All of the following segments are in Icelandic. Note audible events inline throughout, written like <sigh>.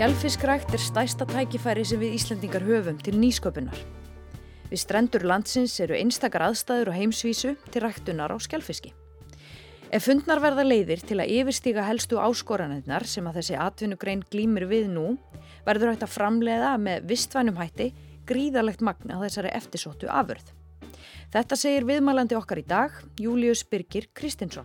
Skelfiskrækt er stæsta tækifæri sem við Íslandingar höfum til nýsköpunar. Við strendur landsins eru einstakar aðstæður og heimsvísu til ræktunar á skelfiski. Ef fundnar verða leiðir til að yfirstíga helstu áskoranirnar sem að þessi atvinnugrein glýmir við nú, verður hægt að framleiða með vistvænum hætti gríðalegt magna þessari eftirsóttu afurð. Þetta segir viðmælandi okkar í dag, Július Birgir Kristinsson.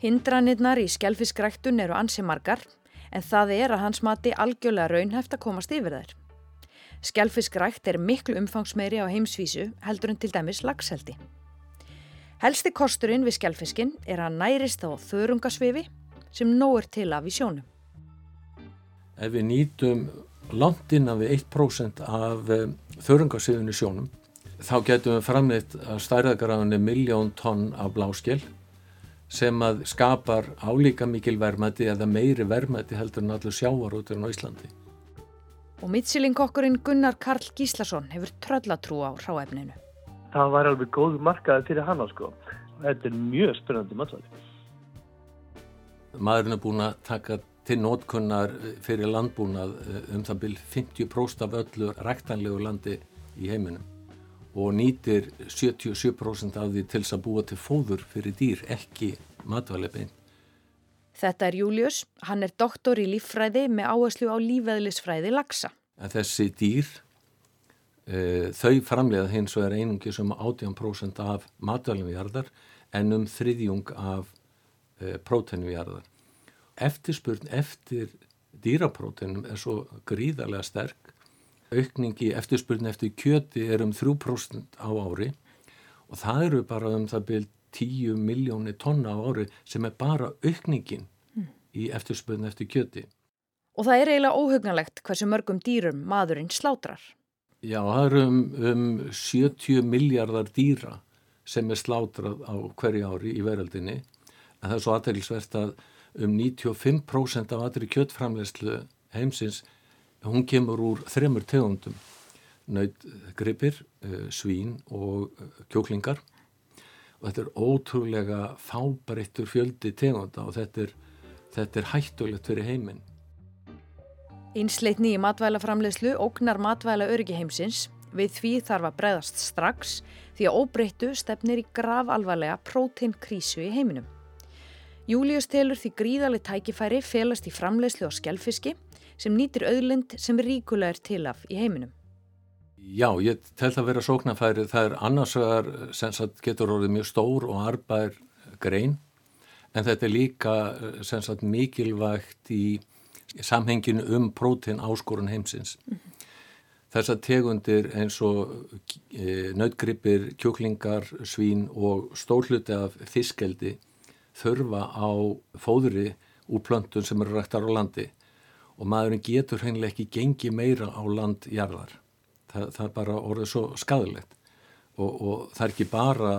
Hindranirnar í skelfiskræktun eru ansi margar en það er að hans mati algjörlega raunhæft að komast yfir þær. Skelfiskrækt er miklu umfangsmeiri á heimsvísu heldur en til dæmis lagseldi. Helsti kosturinn við skelfiskin er að nærist á þörungasvifi sem nóg er til af í sjónum. Ef við nýtum langt innan við 1% af um, þörungasvifinu sjónum þá getum við framleitt að stærðagrafinni miljón tonn af bláskel sem að skapar álíka mikil verðmætti eða meiri verðmætti heldur en allur sjávarúturinn á Íslandi. Og mittsilinkokkurinn Gunnar Karl Gíslason hefur tröllatrú á ráefninu. Það var alveg góð markaði fyrir hana sko. Þetta er mjög spennandi matvæli. Maðurinn er búin að taka til nótkunnar fyrir landbúnað eh, um það byrj 50% af öllu ræktanlegu landi í heiminum og nýtir 77% af því til að búa til fóður fyrir dýr, ekki matvæli bein. Þetta er Július, hann er doktor í líffræði með áherslu á lífeðlisfræði lagsa. En þessi dýr, e, þau framleiða hins og er einungi sem 18% af matvælum við jarðar en um þriðjung af e, prótenu við jarðar. Eftirspurn eftir dýraprótenum er svo gríðarlega sterk aukningi eftirspurni eftir kjöti er um 3% á ári og það eru bara um það byrj 10 miljóni tonna á ári sem er bara aukningin mm. í eftirspurni eftir kjöti. Og það er eiginlega óhugnalegt hversu mörgum dýrum maðurinn slátrar. Já, það eru um, um 70 miljardar dýra sem er slátrað á hverju ári í veröldinni en það er svo aðeinsvert að um 95% af allri kjötframlegslu heimsins hún kemur úr þremur tegundum nautgripir, eh, svín og eh, kjóklingar og þetta er ótrúlega fábarittur fjöldi tegunda og þetta er, þetta er hættulegt fyrir heiminn. Einsleitni í matvælaframlegslu ógnar matvæla öryggi heimsins við því þarf að breyðast strax því að óbreyttu stefnir í grav alvarlega próteinkrísu í heiminum. Július telur því gríðali tækifæri felast í framlegslu og skjálfiski sem nýtir auðlind sem ríkulega er til af í heiminum. Já, ég tel það að vera sóknarfæri. Það er annars vegar sem sagt getur orðið mjög stór og arbær grein en þetta er líka sem sagt mikilvægt í samhenginu um prótin áskorun heimsins. Mm -hmm. Þessar tegundir eins og e, nautgripir, kjúklingar, svín og stórluti af fiskeldi þurfa á fóðri úr plöntun sem eru rættar á landi og maðurinn getur hreinlega ekki gengi meira á landjarðar. Það, það er bara orðið svo skadilegt og, og það er ekki bara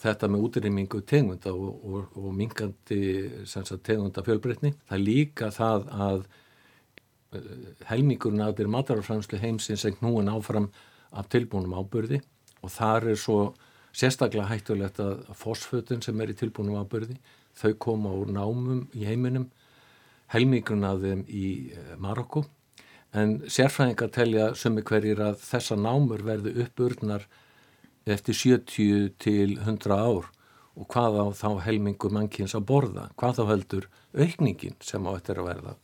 þetta með útrýmingu tegunda og, og, og mingandi tegunda fjölbreytni. Það er líka það að eh, helmingurinn af þeirra matarafræmslu heimsins er knúin áfram af tilbúnum ábyrði og þar er svo sérstaklega hættulegt að fosfötun sem er í tilbúnum ábyrði þau koma úr námum í heiminum helmingun af þeim í eh, Marokko en sérfræðingar telja sumi hverjir að þessa námur verði uppurnar eftir 70 til 100 ár og hvað á þá helmingu mannkins að borða, hvað þá heldur aukningin sem á þetta er að verða.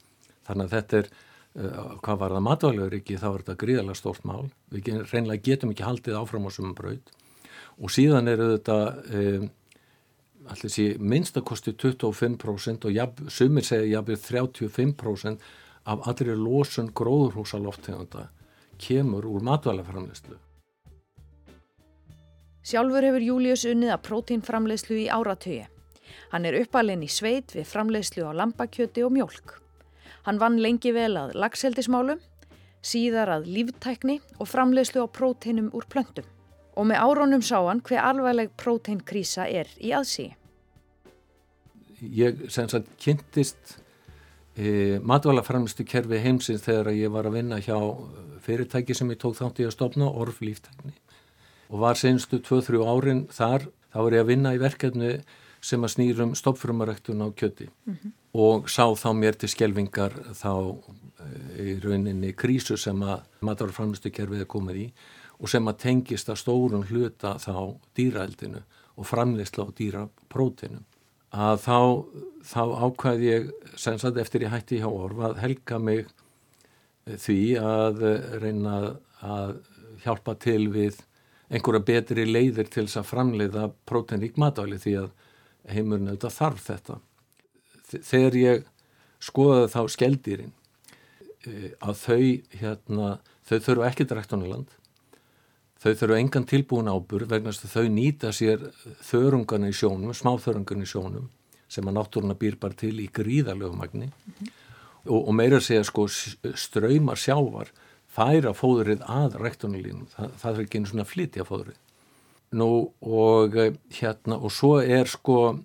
Þannig að þetta er, uh, hvað var það matvælegur ekki, þá er þetta gríðalega stórt mál. Við reynlega getum ekki haldið áfram á sumum braut og síðan eru þetta um, allir sé minnstakosti 25% og jab, sumir segja jafnveg 35% af allir losun gróðurhúsaloftegunda kemur úr matvælaframleyslu. Sjálfur hefur Július unnið að prótínframleyslu í áratögi. Hann er uppalinn í sveit við framleyslu á lambakjöti og mjölk. Hann vann lengi vel að lagseldismálum, síðar að líftækni og framleyslu á prótínum úr plöntum og með árónum sá hann hver alvarleg próteinkrísa er í aðsí. Ég sem sagt kynntist e, matvælaframlistu kerfi heimsins þegar ég var að vinna hjá fyrirtæki sem ég tók þátt í að stopna, Orf líftækni og var senstu 2-3 árin þar, þá var ég að vinna í verkefni sem að snýrum stoppfrumaræktun á kjöti mm -hmm. og sá þá mér til skjelvingar þá eh, í rauninni krísu sem að matarframlustu kerfið er komið í og sem að tengist að stórun hluta þá dýraeldinu og framleysla á dýraprótinu að þá, þá ákvæði ég sem sagt eftir ég hætti hjá orð að helga mig því að reyna að hjálpa til við einhverja betri leiðir til þess að framleiða prótenrík matvæli því að heimurinn auðvitað þarf þetta. Þegar ég skoðaði þá skeldýrin e, að þau, hérna, þau þurfu ekki dræktunaland, þau þurfu engan tilbúin ábur vegna að þau nýta sér þörungan í sjónum, smáþörungan í sjónum sem að náttúruna býr bara til í gríðarlegu mm -hmm. og, og meira segja sko ströymar sjávar færa fóðrið að rektunulínum, það, það er ekki einu svona flytja fóðrið. Nú og eh, hérna og svo er sko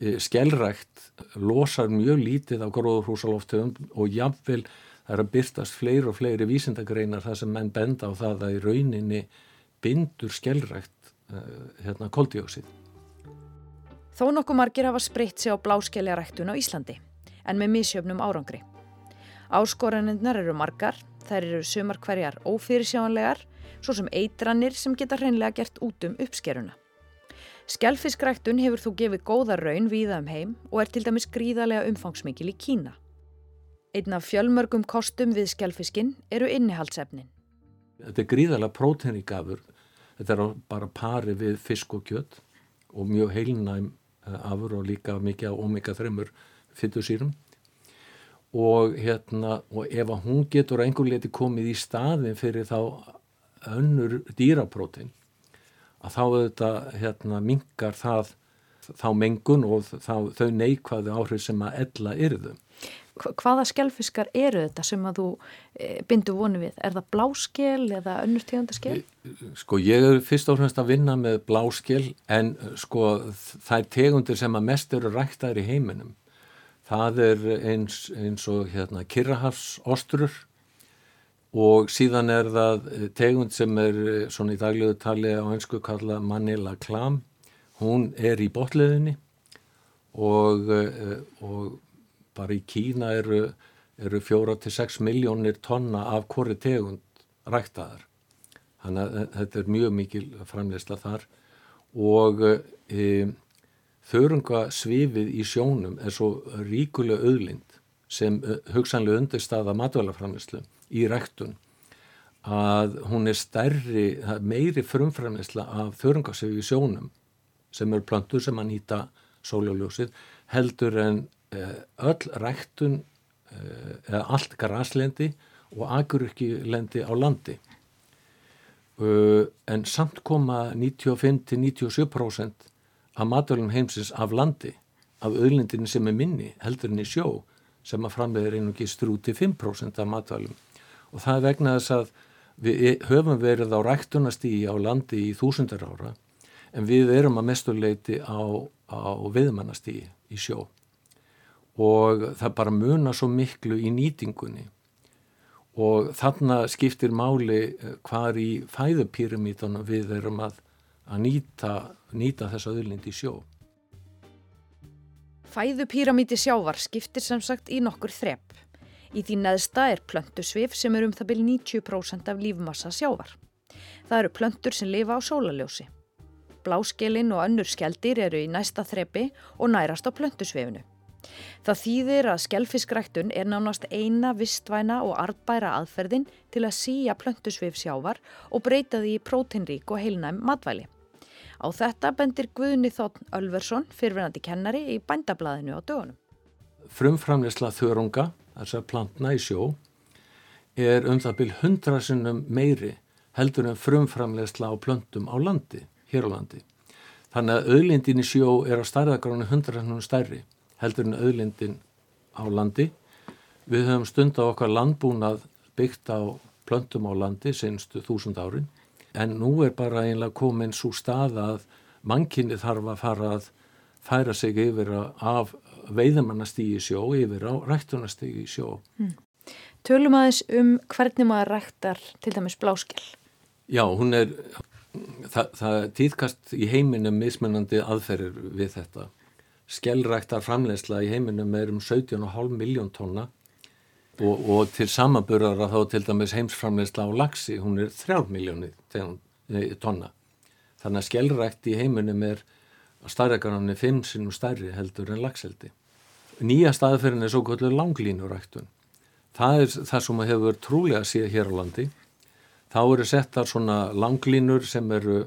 e, skelrækt losar mjög lítið af gróðurhúsaloftöfum og jáfnvel það er að byrtast fleiri og fleiri vísindagreinar það sem menn benda á það að í rauninni bindur skelrækt e, hérna koldjósið. Þó nokkuð margir hafa spreitt sig á bláskeljaræktun á Íslandi en með misjöfnum árangri. Áskoranirnar eru margar Þær eru sumar hverjar ófyrirsjánlegar, svo sem eitranir sem geta hreinlega gert út um uppskeruna. Skelfiskræktun hefur þú gefið góða raun víða um heim og er til dæmis gríðarlega umfangsmikil í Kína. Einn af fjölmörgum kostum við skelfiskin eru innihaldsefnin. Þetta er gríðarlega próteinríkafur. Þetta er bara pari við fisk og kjött og mjög heilnæm eh, afur og líka mikið á omega-3 fytusýrum og hérna og ef að hún getur einhver leti komið í staðin fyrir þá önnur dýraprótin að þá þetta hérna mingar það þá mengun og þá, þau neikvæðu áhrif sem að ella yrðu. Hvaða skjálfiskar eru þetta sem að þú e, bindu vonu við? Er það bláskel eða önnur tegundaskell? Sko ég er fyrst og fremst að vinna með bláskel en sko það er tegundir sem að mest eru ræktaður í heiminum það er eins, eins og hérna kirrahafsostrur og síðan er það tegund sem er svona í daglegu tali á einsku kalla Manila Klam hún er í botleðinni og, og bara í Kína eru, eru fjóra til sex miljónir tonna af hverju tegund ræktaðar. Þannig að þetta er mjög mikil framleysla þar. Og e, þörungasvifið í sjónum er svo ríkulega auðlind sem eh, hugsanlega undirstaða matvælaframleyslu í rektun að hún er stærri, meiri frumframleysla af þörungasvifið í sjónum sem eru plantur sem að nýta sóljóðljósið heldur en öll rektun eh, eða allt graslendi og agururkilendi á landi en samt koma 95-97% að matvælum heimsins af landi, af auðlindinu sem er minni, heldur en í sjó, sem að framleiðir einungis 3-5% af matvælum. Og það er vegna þess að við e, höfum verið á ræktunastígi á landi í þúsundar ára, en við erum að mestuleiti á, á viðmannastígi í sjó. Og það bara muna svo miklu í nýtingunni. Og þarna skiptir máli eh, hvar í fæðupyramítanum við erum að, að nýta nýta þessa öðlind í sjó. Fæðupíramíti sjávar skiptir sem sagt í nokkur þrepp. Í því neðsta er plöntusvif sem er um það byrj 90% af lífmassa sjávar. Það eru plöntur sem lifa á sólaljósi. Bláskelin og önnur skeldir eru í næsta þreppi og nærast á plöntusvifinu. Það þýðir að skellfiskræktun er nánast eina vistvæna og artbæra aðferðin til að síja plöntusvif sjávar og breyta því í prótinrík og heilnæm matvæli. Á þetta bendir Guðni Þóttn Ölversson, fyrfinandi kennari í bændablaðinu á dögunum. Frumframleysla þörunga, þess að plantna í sjó, er um það byrj hundra sinnum meiri heldur en frumframleysla á plöntum á landi, hér á landi. Þannig að auðlindin í sjó er á stærðagránu hundra sinnum stærri heldur en auðlindin á landi. Við höfum stund á okkar landbúnað byggt á plöntum á landi senstu þúsund árin en nú er bara einlega komin svo stað að mannkinni þarf að fara að færa sig yfir af veiðamannastígi sjó yfir á rættunastígi sjó. Mm. Tölum aðeins um hvernig maður rættar til dæmis bláskel? Já, hún er, það, það týðkast í heiminum mismunandi aðferðir við þetta skellræktar framlegsla í heiminum er um 17,5 miljón tonna og, og til samaburðara þá til dæmis heimsframlegsla á lagsi, hún er 3 miljóni tonna. Þannig að skellrækt í heiminum er að starregarnarni 5 sinum stærri heldur en lagseldi. Nýja staðferðin er svo kvöldur langlínuræktun. Það er það sem hefur trúlega síðan hér á landi. Þá eru settar svona langlínur sem eru,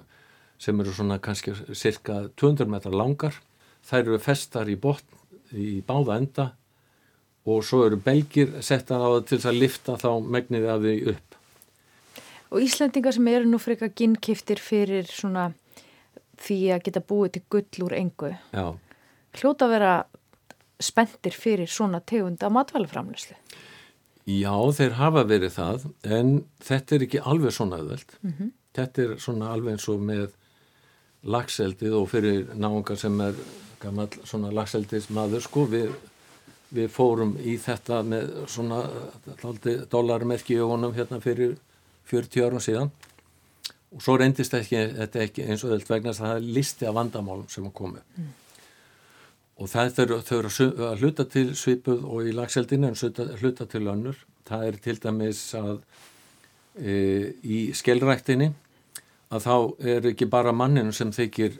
sem eru svona kannski cirka 200 metrar langar. Þær eru festar í botn, í báða enda og svo eru belgir settar á það til þess að lifta þá megniði af því upp. Og Íslandingar sem eru nú frekar ginnkiftir fyrir svona því að geta búið til gull úr engu. Já. Hljóta að vera spendir fyrir svona tegunda matvæluframlöslu. Já, þeir hafa verið það en þetta er ekki alveg svona öðvöld. Mm -hmm. Þetta er svona alveg eins og með lagseldið og fyrir náungar sem er gammal svona lagseldis maður sko við við fórum í þetta með svona dólarmerki í ögunum hérna fyrir 40 árum síðan. Og svo reyndist ekki, þetta ekki eins og öll vegna að það er listi af vandamálum sem að komi mm. og það eru, þau eru að hluta til svipuð og í lagseldinu en hluta til önnur. Það er til dæmis að e, í skelræktinni að þá er ekki bara manninu sem þykir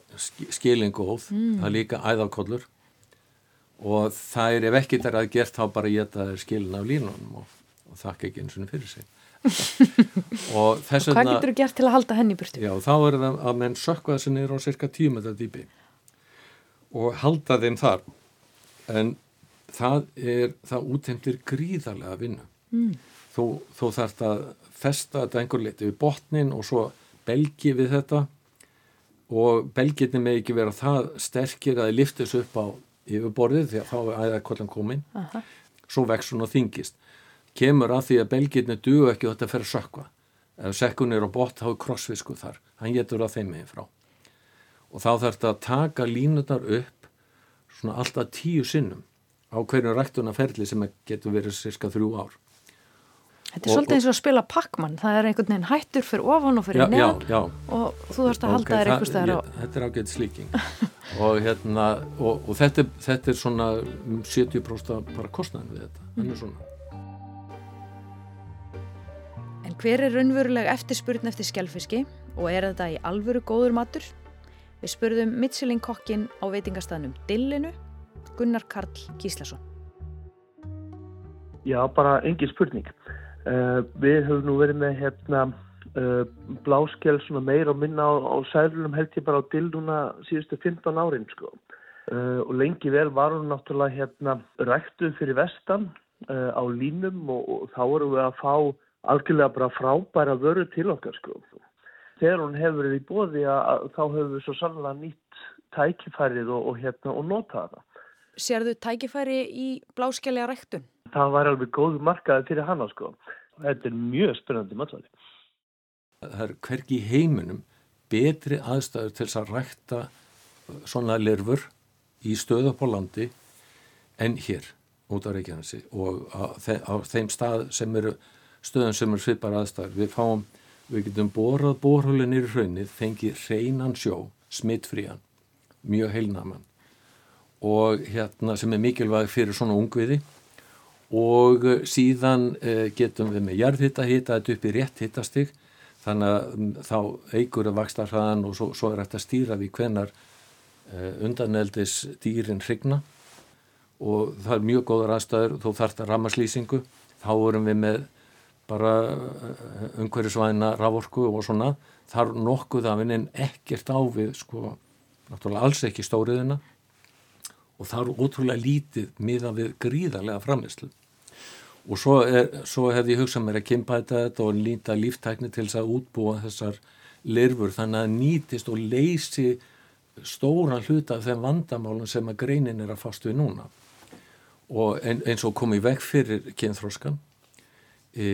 skilingóð mm. það er líka æðakollur og það er ef ekkert er að gert þá bara geta þeir skilin af línunum og, og þakka ekki eins og fyrir sig <laughs> og þess vegna Hvað getur þú gert til að halda henni í burtu? Já, þá er það að menn sökka þessi niður á cirka tíu metra dýpi og halda þeim þar en það er það útheimtir gríðarlega vinnu mm. þú, þú þarfst að festa þetta einhver liti við botnin og svo belgi við þetta og belginni með ekki vera það sterkir að liftis upp á yfirborðið því að þá er æðarkollan komin -huh. svo vex hún og þingist kemur að því að belgirni duð ekki þetta fyrir sökva ef sekkun er á bótt þá er krossfisku þar. Hann getur að þeim meginn frá. Og þá þarf þetta að taka línunar upp svona alltaf tíu sinnum á hverju rættunarferli sem getur verið cirka þrjú ár Þetta er og, svolítið eins og að spila pakkmann, það er einhvern veginn hættur fyrir ofan og fyrir neðan og þú þarfst að halda okay, þér einhvers þar á... Þetta er ágætt slíking og, hérna, og, og þetta, þetta er svona 70% bara kostnæðin við þetta, mm. svona. En hver er raunverulega eftirspurn eftir skjálfiski og er þetta í alvöru góður matur? Við spurðum Michelin kokkin á veitingastæðnum Dillinu, Gunnar Karl Gíslason. Já, bara engin spurning. Uh, við höfum nú verið með hérna uh, bláskel svona meir og minna á, á sælunum held ég bara á dilduna síðustu 15 árin sko. Uh, og lengi vel var hún náttúrulega hérna ræktuð fyrir vestan á línum og, og þá erum við að fá algjörlega bara frábæra vöru til okkar sko. Þegar hún hefur verið í bóði að þá höfum við svo sannlega nýtt tækifærið og, og hérna og notaða. Serðu tækifæri í bláskelja ræktun? það var alveg góð markaði fyrir hana sko. Þetta er mjög spennandi matvæli. Það er hverki í heiminum betri aðstæður til að rækta svona lerfur í stöðu på landi en hér út á Reykjanesi og á, á þeim stað sem eru stöðum sem eru svipar aðstæður. Við fáum, við getum borað borhulinir í hraunið, fengið reynan sjó, smittfrían, mjög heilnaman og hérna sem er mikilvæg fyrir svona ungviði. Og eh, síðan eh, getum við með jarðhitta hita þetta upp í rétt hittastig þannig að mm, þá eigur að vaksta hraðan og svo, svo er þetta að stýra við hvenar eh, undaneldis dýrin hrigna og það er mjög góðar aðstæður þó þarf þetta ramaslýsingu þá vorum við með bara umhverjusvæðina raforku og svona. Þar nokkuð af hennin ekkert á við sko, náttúrulega alls ekki stóriðina og það eru ótrúlega lítið miða við gríðarlega framislu og svo, er, svo hefði ég hugsað mér að kimpæta þetta og líta líftækni til þess að útbúa þessar lirfur. Þannig að nýtist og leysi stóran hluta af þeim vandamálum sem að greinin er að fast við núna. Og eins og komið vekk fyrir kynþróskan e,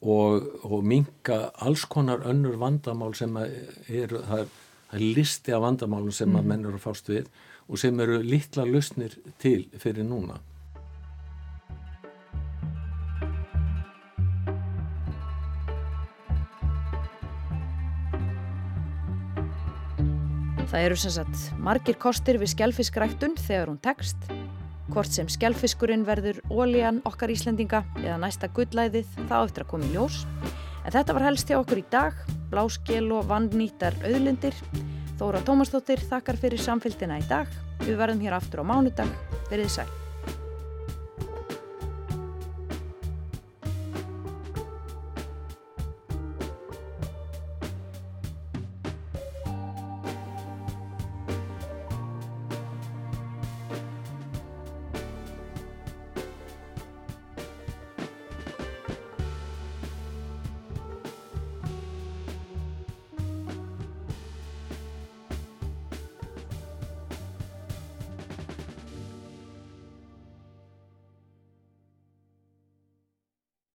og, og minga alls konar önnur vandamál sem er, það er, það er listi af vandamálum sem mm. að menn eru að fast við og sem eru litla lausnir til fyrir núna. Það eru sem sagt margir kostir við skjálfiskræktun þegar hún tekst. Hvort sem skjálfiskurinn verður ólíjan okkar Íslendinga eða næsta gullæðið þá eftir að koma í ljós. En þetta var helst hjá okkur í dag, bláskel og vannýttar auðlindir. Þóra Tómasdóttir þakkar fyrir samfélgina í dag. Við verðum hér aftur á mánudag. Verðið sæl.